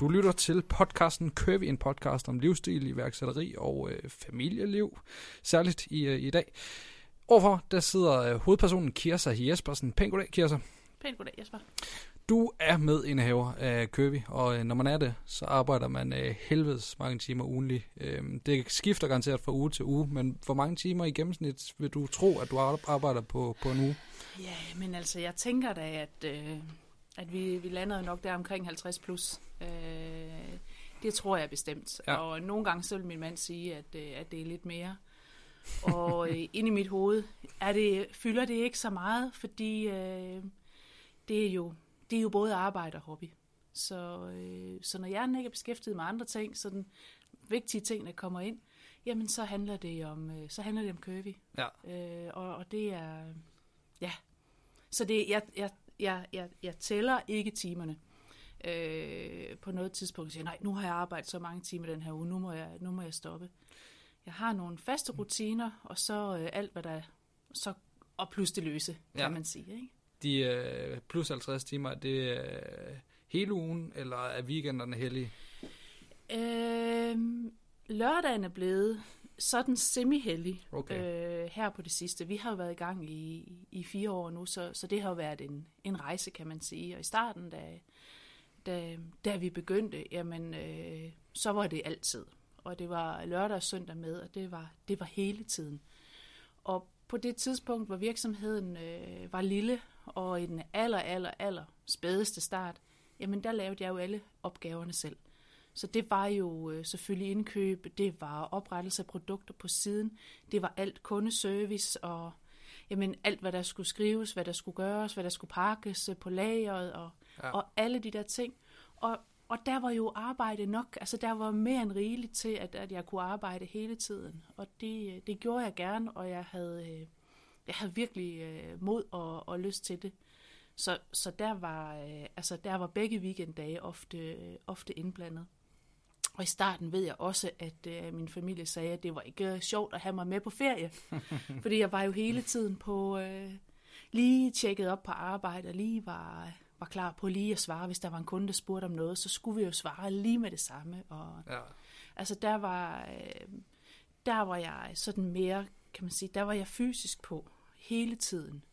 Du lytter til podcasten Curvy, en podcast om livsstil, iværksætteri og øh, familieliv, særligt i, øh, i dag. Overfor, der sidder øh, hovedpersonen Kirsa Jespersen. Pænt goddag, Kirsa. Pænt goddag, Jesper. Du er medindehaver af Curvy, og øh, når man er det, så arbejder man øh, helvedes mange timer ugenligt. Øh, det skifter garanteret fra uge til uge, men hvor mange timer i gennemsnit vil du tro, at du arbejder på, på en uge? Ja, men altså, jeg tænker da, at, øh, at vi, vi lander nok der omkring 50 plus. Øh, det tror jeg bestemt. Ja. Og nogle gange så vil min mand sige, at, øh, at det er lidt mere. Og øh, inde i mit hoved er det, fylder det ikke så meget, fordi øh, det er jo det er jo både arbejde og hobby. Så, øh, så når jeg ikke er beskæftiget med andre ting, så den vigtige ting, der kommer ind, jamen så handler det om, øh, så handler det om curvy. Ja. Øh, og, og det er, ja. Så det, jeg, jeg, jeg, jeg, jeg tæller ikke timerne øh, på noget tidspunkt. Jeg siger, nej, nu har jeg arbejdet så mange timer den her uge, nu må jeg, nu må jeg stoppe. Jeg har nogle faste rutiner, og så øh, alt, hvad der så og plus det løse, kan ja. man sige. Ikke? de øh, plus 50 timer, er det øh, hele ugen, eller er weekenderne hellige? Øh, lørdagen er blevet sådan semi-hellig okay. øh, her på det sidste. Vi har jo været i gang i, i fire år nu, så, så det har jo været en, en rejse, kan man sige. Og i starten, da, da, da vi begyndte, jamen, øh, så var det altid. Og det var lørdag og søndag med, og det var, det var hele tiden. Og på det tidspunkt, hvor virksomheden øh, var lille, og i den aller, aller, aller spædeste start, jamen der lavede jeg jo alle opgaverne selv. Så det var jo øh, selvfølgelig indkøb, det var oprettelse af produkter på siden, det var alt kundeservice og jamen, alt, hvad der skulle skrives, hvad der skulle gøres, hvad der skulle pakkes øh, på lageret og, ja. og alle de der ting. Og, og der var jo arbejde nok, altså der var mere end rigeligt til, at, at jeg kunne arbejde hele tiden. Og det, øh, det gjorde jeg gerne, og jeg havde... Øh, jeg havde virkelig øh, mod og, og lyst til det. Så, så der, var, øh, altså der var begge weekenddage ofte, øh, ofte indblandet. Og i starten ved jeg også, at øh, min familie sagde, at det var ikke øh, sjovt at have mig med på ferie. fordi jeg var jo hele tiden på øh, lige tjekket op på arbejde, og lige var, var klar på lige at svare. Hvis der var en kunde, der spurgte om noget, så skulle vi jo svare lige med det samme. Og, ja. Altså der var, øh, der var jeg sådan mere, kan man sige, der var jeg fysisk på hele tiden.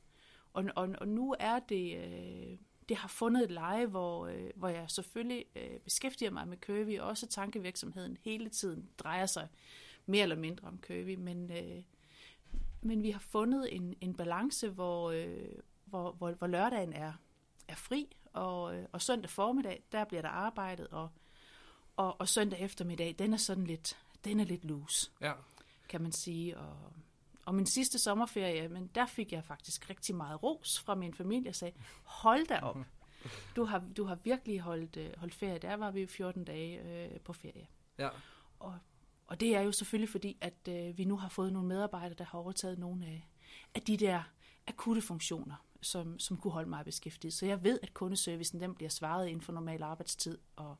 Og, og, og nu er det, øh, det har fundet et leje, hvor, øh, hvor jeg selvfølgelig øh, beskæftiger mig med Curvy, og også tankevirksomheden hele tiden drejer sig mere eller mindre om Curvy, men, øh, men vi har fundet en, en balance, hvor, øh, hvor, hvor, hvor lørdagen er, er fri, og, øh, og søndag formiddag, der bliver der arbejdet, og, og, og søndag eftermiddag, den er sådan lidt, den er lidt loose, ja. kan man sige, og og min sidste sommerferie, men der fik jeg faktisk rigtig meget ros fra min familie og sagde, hold da op. Du har, du har virkelig holdt, øh, holdt ferie. Der var vi 14 dage øh, på ferie. Ja. Og, og det er jo selvfølgelig fordi, at øh, vi nu har fået nogle medarbejdere, der har overtaget nogle af, af de der akutte funktioner, som, som kunne holde mig beskæftiget. Så jeg ved, at kundeservicen den bliver svaret inden for normal arbejdstid og,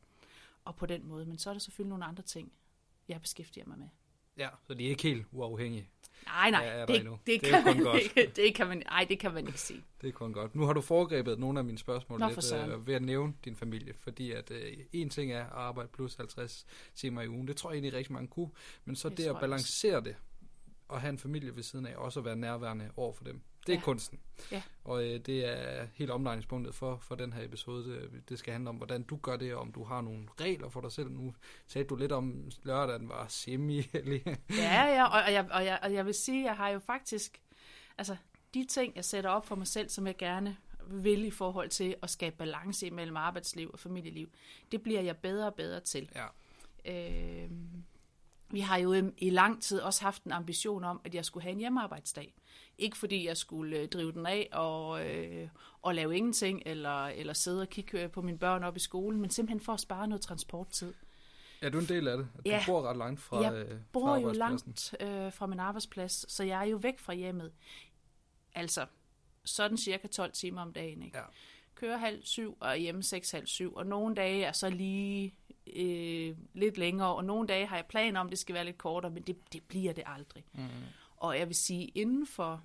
og på den måde. Men så er der selvfølgelig nogle andre ting, jeg beskæftiger mig med. Ja, så de er ikke helt uafhængige. Nej, nej, det, det, det, kan man godt. ikke, det kan man, ej, det kan man ikke sige. Det er kun godt. Nu har du foregrebet nogle af mine spørgsmål Nå, lidt øh, ved at nævne din familie, fordi at øh, en ting er at arbejde plus 50 timer i ugen, det tror jeg egentlig rigtig mange kunne, men så det, det at balancere det, og have en familie ved siden af, også at være nærværende over for dem. Det er ja. kunsten. Ja. Og øh, det er helt omdrejningspunktet for, for den her episode. Det, skal handle om, hvordan du gør det, og om du har nogle regler for dig selv. Nu sagde du lidt om, lørdagen var semi Ja, ja, og jeg, og, jeg, og jeg vil sige, jeg har jo faktisk... Altså, de ting, jeg sætter op for mig selv, som jeg gerne vil i forhold til at skabe balance mellem arbejdsliv og familieliv, det bliver jeg bedre og bedre til. Ja. Øh, vi har jo i lang tid også haft en ambition om, at jeg skulle have en hjemmearbejdsdag. Ikke fordi jeg skulle øh, drive den af og, øh, og lave ingenting, eller, eller sidde og kigge øh, på mine børn op i skolen, men simpelthen for at spare noget transporttid. Ja, du er en del af det. Du ja, bor ret langt fra Jeg øh, bor fra jo langt øh, fra min arbejdsplads, så jeg er jo væk fra hjemmet. Altså, sådan cirka 12 timer om dagen. Ikke? Ja. Kører halv syv og hjemme seks halv syv, og nogle dage er så lige øh, lidt længere, og nogle dage har jeg planer om, det skal være lidt kortere, men det, det bliver det aldrig. Mm. Og jeg vil sige, inden for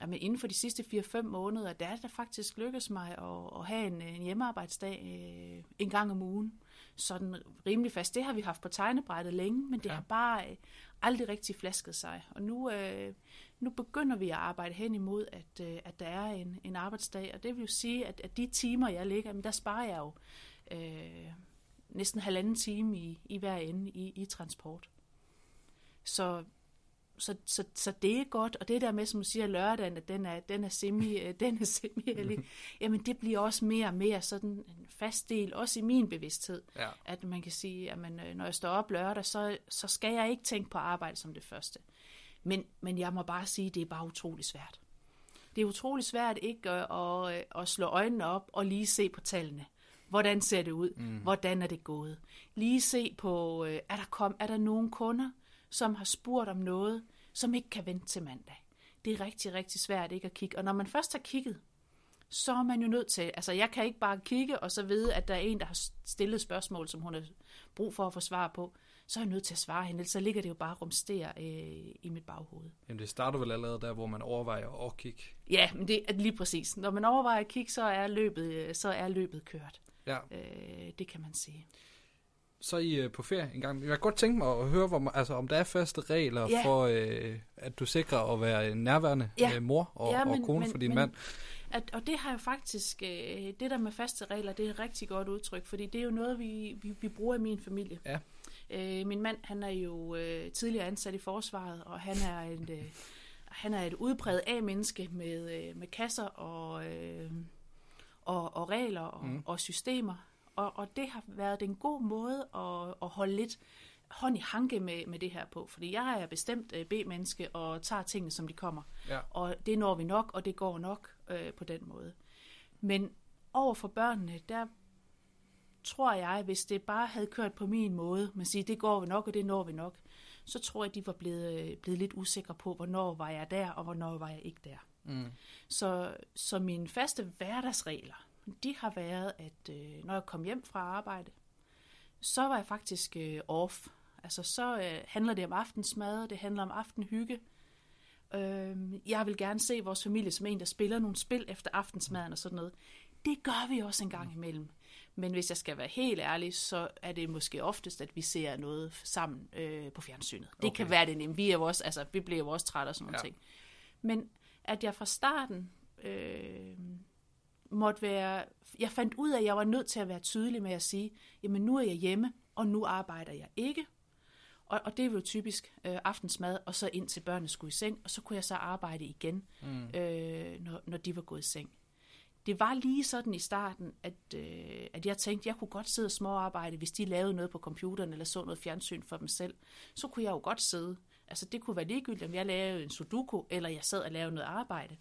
Jamen, inden for de sidste 4-5 måneder, der er det faktisk lykkedes mig at, at have en, en hjemmearbejdsdag øh, en gang om ugen. Sådan rimelig fast. Det har vi haft på tegnebrættet længe, men det ja. har bare øh, aldrig rigtig flasket sig. Og nu, øh, nu begynder vi at arbejde hen imod, at, øh, at der er en, en arbejdsdag. Og det vil jo sige, at, at de timer, jeg ligger, men der sparer jeg jo øh, næsten halvanden time i, i hver ende i, i transport. Så så, så, så det er godt, og det der med, som du siger, lørdagen, at den er, den er semi, øh, den er semi jamen det bliver også mere og mere sådan en fast del, også i min bevidsthed, ja. at man kan sige, at man, øh, når jeg står op lørdag, så, så skal jeg ikke tænke på arbejde som det første. Men, men jeg må bare sige, at det er bare utrolig svært. Det er utrolig svært ikke at, at, at slå øjnene op og lige se på tallene. Hvordan ser det ud? Mm. Hvordan er det gået? Lige se på, øh, er der, kom, er der nogen kunder, som har spurgt om noget, som ikke kan vente til mandag. Det er rigtig, rigtig svært ikke at kigge. Og når man først har kigget, så er man jo nødt til, altså jeg kan ikke bare kigge og så vide, at der er en, der har stillet spørgsmål, som hun har brug for at få svar på, så er jeg nødt til at svare hende, ellers så ligger det jo bare rumster øh, i mit baghoved. Jamen det starter vel allerede der, hvor man overvejer at kigge? Ja, men det er lige præcis. Når man overvejer at kigge, så er løbet, så er løbet kørt. Ja. Øh, det kan man sige så er I øh, på ferie en gang. Jeg kan godt tænke mig at høre, hvor, altså, om der er faste regler ja. for, øh, at du sikrer at være en nærværende ja. øh, mor og, ja, men, og kone men, for din men, mand. At, og det har jo faktisk, øh, det der med faste regler, det er et rigtig godt udtryk, fordi det er jo noget, vi, vi, vi bruger i min familie. Ja. Øh, min mand, han er jo øh, tidligere ansat i forsvaret, og han er en... Øh, han er et udbredt A-menneske med, øh, med kasser og, øh, og, og regler og, mm. og systemer. Og, og det har været en god måde at, at holde lidt hånd i hanke med, med det her på. Fordi jeg er bestemt øh, B-menneske og tager tingene, som de kommer. Ja. Og det når vi nok, og det går nok øh, på den måde. Men over for børnene, der tror jeg, hvis det bare havde kørt på min måde, man siger, det går vi nok, og det når vi nok, så tror jeg, de var blevet, øh, blevet lidt usikre på, hvornår var jeg der, og hvornår var jeg ikke der. Mm. Så, så mine faste hverdagsregler, de har været, at øh, når jeg kom hjem fra arbejde, så var jeg faktisk øh, off. Altså så øh, handler det om aftensmad, det handler om aftenhygge. Øh, jeg vil gerne se vores familie som en, der spiller nogle spil efter aftensmaden og sådan noget. Det gør vi også en gang imellem. Men hvis jeg skal være helt ærlig, så er det måske oftest, at vi ser noget sammen øh, på fjernsynet. Det okay. kan være det nemt. Vi, er også, altså, vi bliver jo også trætte og sådan noget ja. ting. Men at jeg fra starten øh, måtte være, jeg fandt ud af, at jeg var nødt til at være tydelig med at sige, jamen nu er jeg hjemme, og nu arbejder jeg ikke. Og, og det er jo typisk øh, aftensmad, og så ind til børnene skulle i seng, og så kunne jeg så arbejde igen, mm. øh, når, når de var gået i seng. Det var lige sådan i starten, at, øh, at jeg tænkte, at jeg kunne godt sidde og småarbejde, hvis de lavede noget på computeren, eller så noget fjernsyn for dem selv. Så kunne jeg jo godt sidde. Altså det kunne være ligegyldigt, om jeg lavede en sudoku, eller jeg sad og lavede noget arbejde.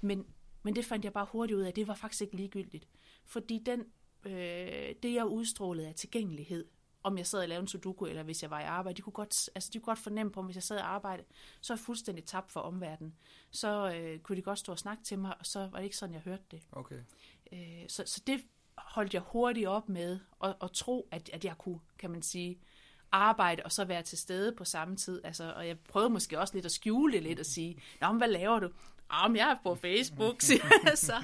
Men men det fandt jeg bare hurtigt ud af, det var faktisk ikke ligegyldigt. Fordi den, øh, det, jeg udstrålede af tilgængelighed, om jeg sad og lavede en sudoku, eller hvis jeg var i arbejde, de kunne godt, altså de kunne godt fornemme på, om hvis jeg sad og arbejde, så er jeg fuldstændig tabt for omverdenen. Så øh, kunne de godt stå og snakke til mig, og så var det ikke sådan, jeg hørte det. Okay. Øh, så, så det holdt jeg hurtigt op med, at, at tro, at, at jeg kunne, kan man sige, arbejde og så være til stede på samme tid. Altså, og jeg prøvede måske også lidt at skjule lidt og sige, Nå, men hvad laver du? Om jeg er på Facebook, siger jeg så.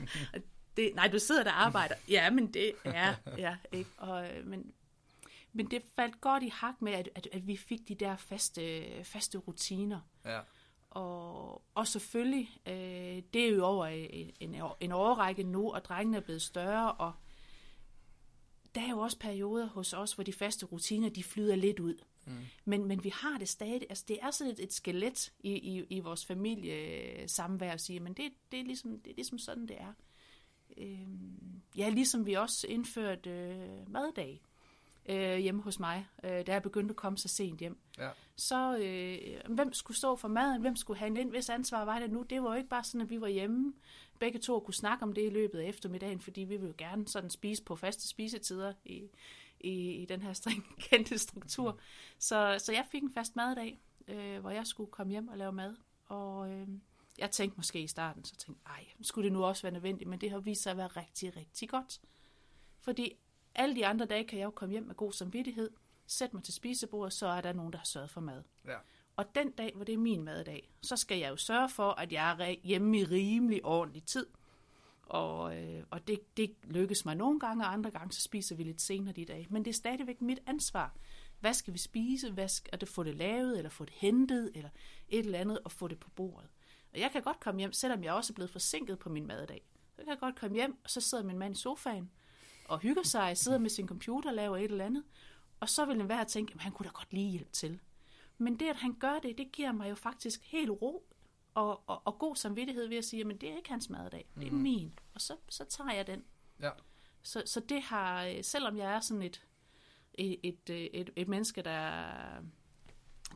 Det, nej, du sidder der og arbejder. Ja, men det er, ja, ikke? Og, øh, men, men det faldt godt i hak med, at, at, at vi fik de der faste, faste rutiner. Ja. Og, og selvfølgelig, øh, det er jo over en, en, en overrække nu, og drengene er blevet større, og der er jo også perioder hos os, hvor de faste rutiner, de flyder lidt ud. Mm. Men, men vi har det stadig, altså det er sådan et, et skelet i, i, i vores familie samvær at sige, men det, det, er ligesom, det er ligesom sådan, det er. Øh, ja, ligesom vi også indførte øh, maddag øh, hjemme hos mig, øh, da jeg begyndte at komme så sent hjem. Ja. Så øh, hvem skulle stå for maden, hvem skulle handle ind, hvis ansvar var det nu? Det var jo ikke bare sådan, at vi var hjemme, begge to kunne snakke om det i løbet af eftermiddagen, fordi vi ville jo gerne sådan spise på faste spisetider i, i, i den her stringente struktur. Mm. Så, så jeg fik en fast maddag, øh, hvor jeg skulle komme hjem og lave mad. Og øh, jeg tænkte måske i starten, så tænkte jeg, skulle det nu også være nødvendigt, men det har vist sig at være rigtig, rigtig godt. Fordi alle de andre dage kan jeg jo komme hjem med god samvittighed, sætte mig til spisebordet, så er der nogen, der har sørget for mad. Ja. Og den dag, hvor det er min maddag, så skal jeg jo sørge for, at jeg er hjemme i rimelig ordentlig tid. Og, øh, og det, det lykkes mig nogle gange, og andre gange så spiser vi lidt senere de dage. Men det er stadigvæk mit ansvar. Hvad skal vi spise? Hvad skal det få det lavet, eller få det hentet, eller et eller andet, og få det på bordet. Og jeg kan godt komme hjem, selvom jeg også er blevet forsinket på min maddag. Så kan jeg godt komme hjem, og så sidder min mand i sofaen og hygger sig, sidder med sin computer og laver et eller andet. Og så vil en hver tænke, at han kunne da godt lige hjælpe til. Men det, at han gør det, det giver mig jo faktisk helt ro og, og, og god samvittighed ved at sige, at det er ikke hans maddag, det er mm. min. Og så, så tager jeg den. Ja. Så, så det har, øh, selvom jeg er sådan et, et, et, øh, et, et menneske, der,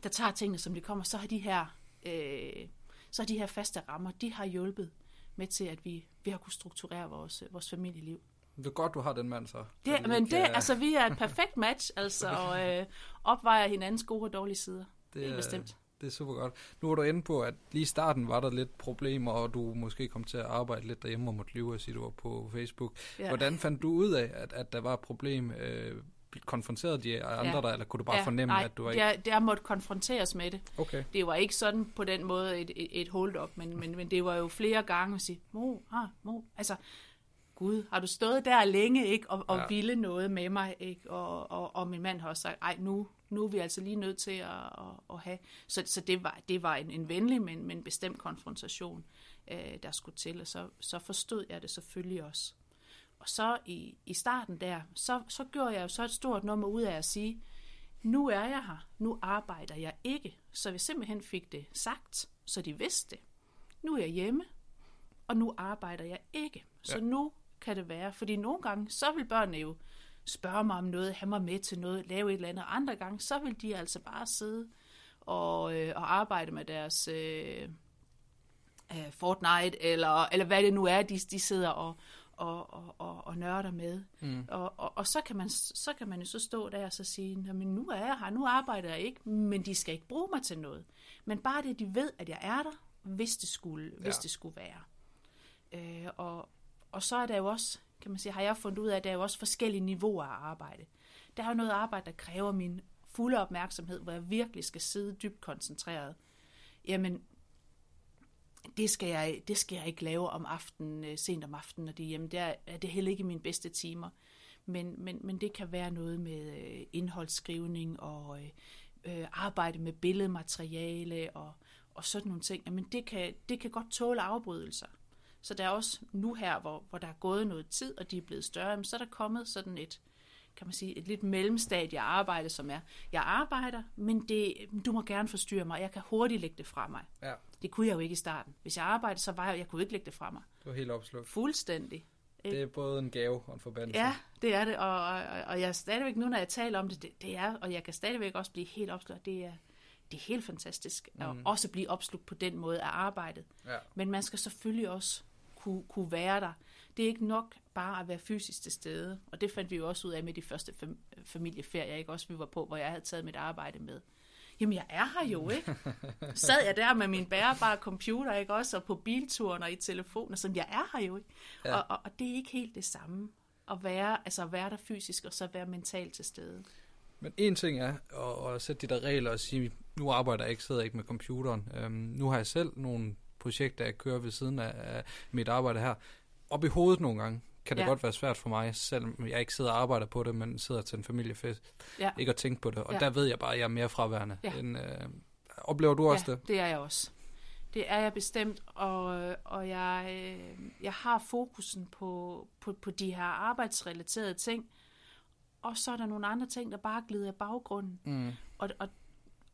der tager tingene, som de kommer, så har de her, øh, så har de her faste rammer, de har hjulpet med til, at vi, vi har kunnet strukturere vores, vores familieliv. Det er godt, du har den mand så. Det, men det, kan... altså, vi er et perfekt match, altså, og øh, opvejer hinandens gode og dårlige sider. Det, det er bestemt. Det er super godt. Nu er du inde på, at lige i starten var der lidt problemer, og du måske kom til at arbejde lidt derhjemme og måtte lyve og sige, du var på Facebook. Ja. Hvordan fandt du ud af, at, at der var et problem? Øh, konfronterede de andre ja. der, eller kunne du bare ja, fornemme, nej, at du var ikke... Nej, der måtte konfronteres med det. Okay. Det var ikke sådan på den måde et, et, et hold-up, men, men, men det var jo flere gange at sige, mor, ah, mor, altså, gud, har du stået der længe, ikke, og, og ja. ville noget med mig, ikke, og, og, og min mand har også sagt, ej, nu, nu er vi altså lige nødt til at, at, at have, så, så det var, det var en, en venlig, men, men bestemt konfrontation, øh, der skulle til, og så, så forstod jeg det selvfølgelig også. Og så i, i starten der, så, så gjorde jeg jo så et stort nummer ud af at sige, nu er jeg her, nu arbejder jeg ikke, så vi simpelthen fik det sagt, så de vidste det. Nu er jeg hjemme, og nu arbejder jeg ikke. Så ja. nu kan det være. Fordi nogle gange, så vil børnene jo spørge mig om noget, have mig med til noget, lave et eller andet. Andre gange, så vil de altså bare sidde og, øh, og arbejde med deres øh, øh, Fortnite, eller, eller hvad det nu er, de, de sidder og, og, og, og, og nørder med. Mm. Og, og, og så, kan man, så kan man jo så stå der og så sige, men nu er jeg her, nu arbejder jeg ikke, men de skal ikke bruge mig til noget. Men bare det, de ved, at jeg er der, hvis det skulle, ja. hvis det skulle være. Øh, og, og så er der jo også, kan man sige, har jeg fundet ud af, at der er jo også forskellige niveauer af arbejde. Der er jo noget arbejde, der kræver min fulde opmærksomhed, hvor jeg virkelig skal sidde dybt koncentreret. Jamen, det skal jeg, det skal jeg ikke lave om aftenen, øh, sent om aftenen, når det er hjemme. Det er, det er heller ikke mine bedste timer. Men, men, men det kan være noget med øh, indholdsskrivning og øh, øh, arbejde med billedmateriale og, og sådan nogle ting. Jamen det kan, det kan godt tåle afbrydelser. Så der er også nu her, hvor, hvor der er gået noget tid, og de er blevet større, så er der kommet sådan et, kan man sige, et lidt mellemstadie arbejde, som er, jeg arbejder, men det, du må gerne forstyrre mig, jeg kan hurtigt lægge det fra mig. Ja. Det kunne jeg jo ikke i starten. Hvis jeg arbejdede, så var jeg, jeg kunne ikke lægge det fra mig. Du var helt opslugt. Fuldstændig. Det er både en gave og en forbandelse. Ja, det er det, og, og, og jeg er stadigvæk, nu når jeg taler om det, det, det er, og jeg kan stadigvæk også blive helt opslugt, det er, det er helt fantastisk, mm. at også blive opslugt på den måde af arbejdet. Ja. Men man skal selvfølgelig også kunne, kunne være der. Det er ikke nok bare at være fysisk til stede, og det fandt vi jo også ud af med de første fam- familieferier, ikke? Også vi var på, hvor jeg havde taget mit arbejde med. Jamen, jeg er her jo, ikke? Sad jeg der med min bærbare computer, ikke? Også og på bilturen og i telefonen, sådan, jeg er her jo, ikke? Ja. Og, og, og det er ikke helt det samme at være, altså at være der fysisk, og så være mentalt til stede. Men en ting er at, at sætte de der regler og sige, nu arbejder jeg ikke, sidder jeg ikke med computeren. Øhm, nu har jeg selv nogle projekter, jeg kører ved siden af, af mit arbejde her. Op i hovedet nogle gange kan det ja. godt være svært for mig, selvom jeg ikke sidder og arbejder på det, men sidder til en familiefest. Ja. Ikke at tænke på det. Og ja. der ved jeg bare, at jeg er mere fraværende. Ja. End, øh, oplever du også ja, det? det er jeg også. Det er jeg bestemt, og, og jeg, øh, jeg har fokusen på, på, på de her arbejdsrelaterede ting, og så er der nogle andre ting, der bare glider i baggrunden. Mm. Og, og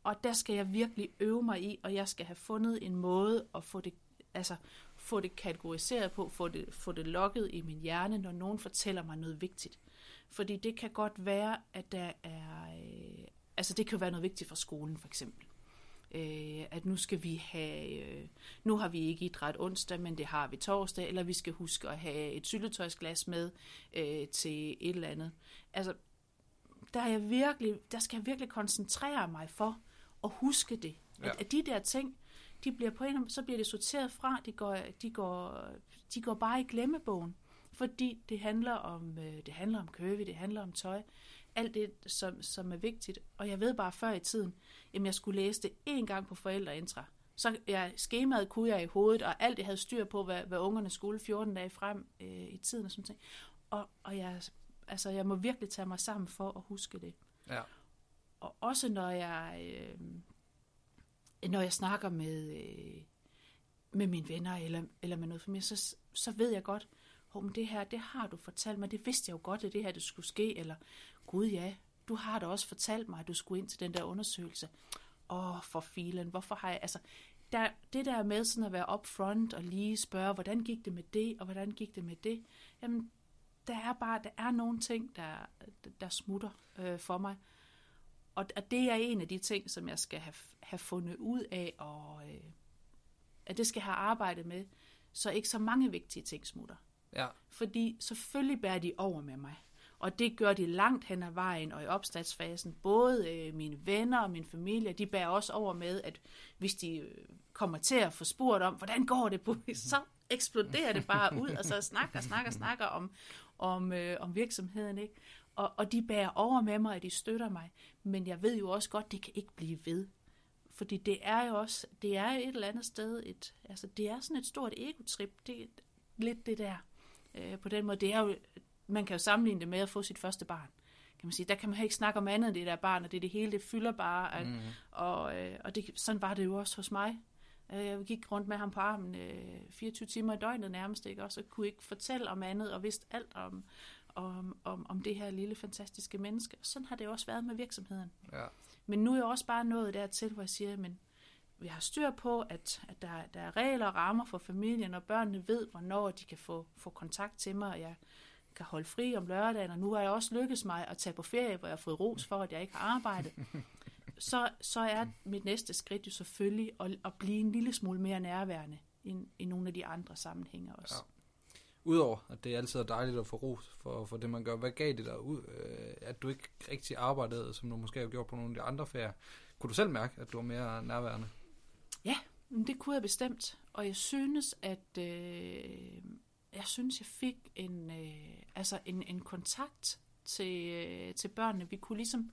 og der skal jeg virkelig øve mig i, og jeg skal have fundet en måde at få det, altså, få det kategoriseret på, få det, få det lukket i min hjerne, når nogen fortæller mig noget vigtigt. Fordi det kan godt være, at der er... Øh, altså det kan være noget vigtigt for skolen, for eksempel. Øh, at nu skal vi have... Øh, nu har vi ikke idræt onsdag, men det har vi torsdag, eller vi skal huske at have et syltetøjsglas med øh, til et eller andet. Altså, der, er jeg virkelig, der skal jeg virkelig koncentrere mig for, at huske det. Ja. At, at de der ting, de bliver på en, så bliver det sorteret fra, de går, de går, de går bare i glemmebogen. Fordi det handler om, øh, det handler om køve, det handler om tøj. alt det, som, som er vigtigt. Og jeg ved bare før i tiden, jamen jeg skulle læse det en gang på forældreintra. Så jeg, skemaet kunne jeg i hovedet, og alt jeg havde styr på, hvad, hvad ungerne skulle 14 dage frem øh, i tiden og sådan noget. Og, og jeg, altså, jeg må virkelig tage mig sammen for at huske det. Ja. Og også når jeg, øh, når jeg snakker med, øh, med mine venner eller, eller med noget familie, så, så ved jeg godt, oh, men det her, det har du fortalt mig, det vidste jeg jo godt, at det her det skulle ske, eller gud ja, du har da også fortalt mig, at du skulle ind til den der undersøgelse. Åh, oh, for filen, hvorfor har jeg, altså, der, det der med sådan at være upfront og lige spørge, hvordan gik det med det, og hvordan gik det med det, jamen, der er bare, der er nogle ting, der, der smutter øh, for mig. Og, og det er en af de ting, som jeg skal have, have fundet ud af, og øh, at det skal have arbejdet med, så ikke så mange vigtige ting smutter. Ja. Fordi selvfølgelig bærer de over med mig. Og det gør de langt hen ad vejen og i opstartsfasen. Både øh, mine venner og min familie, de bærer også over med, at hvis de øh, kommer til at få spurgt om, hvordan går det på, så eksploderer det bare ud, og så snakker, snakker, snakker om, om, øh, om virksomheden. Ikke? Og, og de bærer over med mig, og de støtter mig. Men jeg ved jo også godt, det kan ikke blive ved. Fordi det er jo også, det er et eller andet sted, et, altså det er sådan et stort egotrip, det er lidt det der. Øh, på den måde, det er jo, man kan jo sammenligne det med at få sit første barn. Kan man sige. Der kan man ikke snakke om andet end det der barn, og det det hele, det fylder bare. At, mm. Og, øh, og det, sådan var det jo også hos mig. Øh, jeg gik rundt med ham på armen øh, 24 timer i døgnet nærmest, ikke? og så kunne ikke fortælle om andet, og vidste alt om, om, om, om det her lille fantastiske menneske. Og sådan har det også været med virksomheden. Ja. Men nu er jeg også bare nået dertil, hvor jeg siger, men vi har styr på, at, at der, der er regler og rammer for familien, og børnene ved, hvornår de kan få, få kontakt til mig, og jeg kan holde fri om lørdagen, og nu har jeg også lykkes mig at tage på ferie, hvor jeg har fået ros for, at jeg ikke har arbejdet. Så, så er mit næste skridt jo selvfølgelig at, at blive en lille smule mere nærværende i, i nogle af de andre sammenhænge også. Ja. Udover at det er altid dejligt at få ros for, for det, man gør. Hvad gav det dig ud, øh, at du ikke rigtig arbejdede, som du måske har gjort på nogle af de andre ferier? Kunne du selv mærke, at du var mere nærværende? Ja, det kunne jeg bestemt. Og jeg synes, at øh, jeg synes, jeg fik en, øh, altså en, en kontakt til, øh, til børnene. Vi kunne ligesom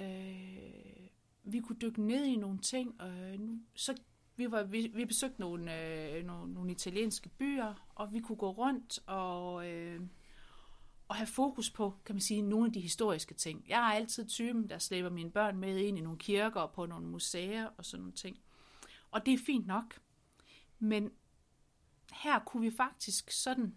øh, vi kunne dykke ned i nogle ting, og nu, så vi, var, vi, vi besøgte nogle, øh, nogle, nogle italienske byer, og vi kunne gå rundt og, øh, og have fokus på, kan man sige, nogle af de historiske ting. Jeg er altid typen, der slæber mine børn med ind i nogle kirker og på nogle museer og sådan nogle ting. Og det er fint nok. Men her kunne vi faktisk sådan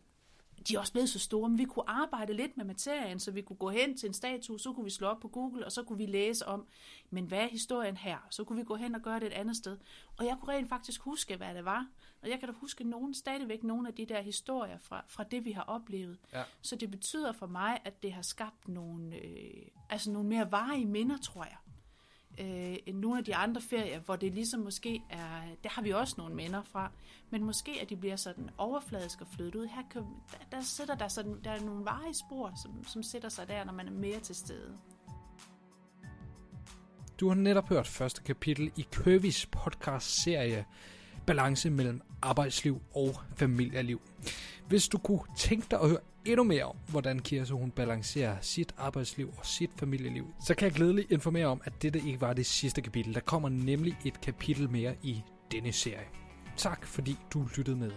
de er også blevet så store, men vi kunne arbejde lidt med materien, så vi kunne gå hen til en statue, så kunne vi slå op på Google, og så kunne vi læse om, men hvad er historien her? Så kunne vi gå hen og gøre det et andet sted. Og jeg kunne rent faktisk huske, hvad det var. Og jeg kan da huske nogen, stadigvæk nogle af de der historier fra, fra det, vi har oplevet. Ja. Så det betyder for mig, at det har skabt nogle, øh, altså nogle mere varige minder, tror jeg øh, end nogle af de andre ferier, hvor det ligesom måske er, der har vi også nogle minder fra, men måske at de bliver sådan overfladisk og flyttet ud. Her kan, der, der sidder der sådan, der er nogle varige spor, som, som sætter sig der, når man er mere til stede. Du har netop hørt første kapitel i Køvis podcast-serie Balance mellem arbejdsliv og familieliv. Hvis du kunne tænke dig at høre endnu mere om, hvordan Kirse hun balancerer sit arbejdsliv og sit familieliv, så kan jeg glædeligt informere om, at dette ikke var det sidste kapitel. Der kommer nemlig et kapitel mere i denne serie. Tak fordi du lyttede med.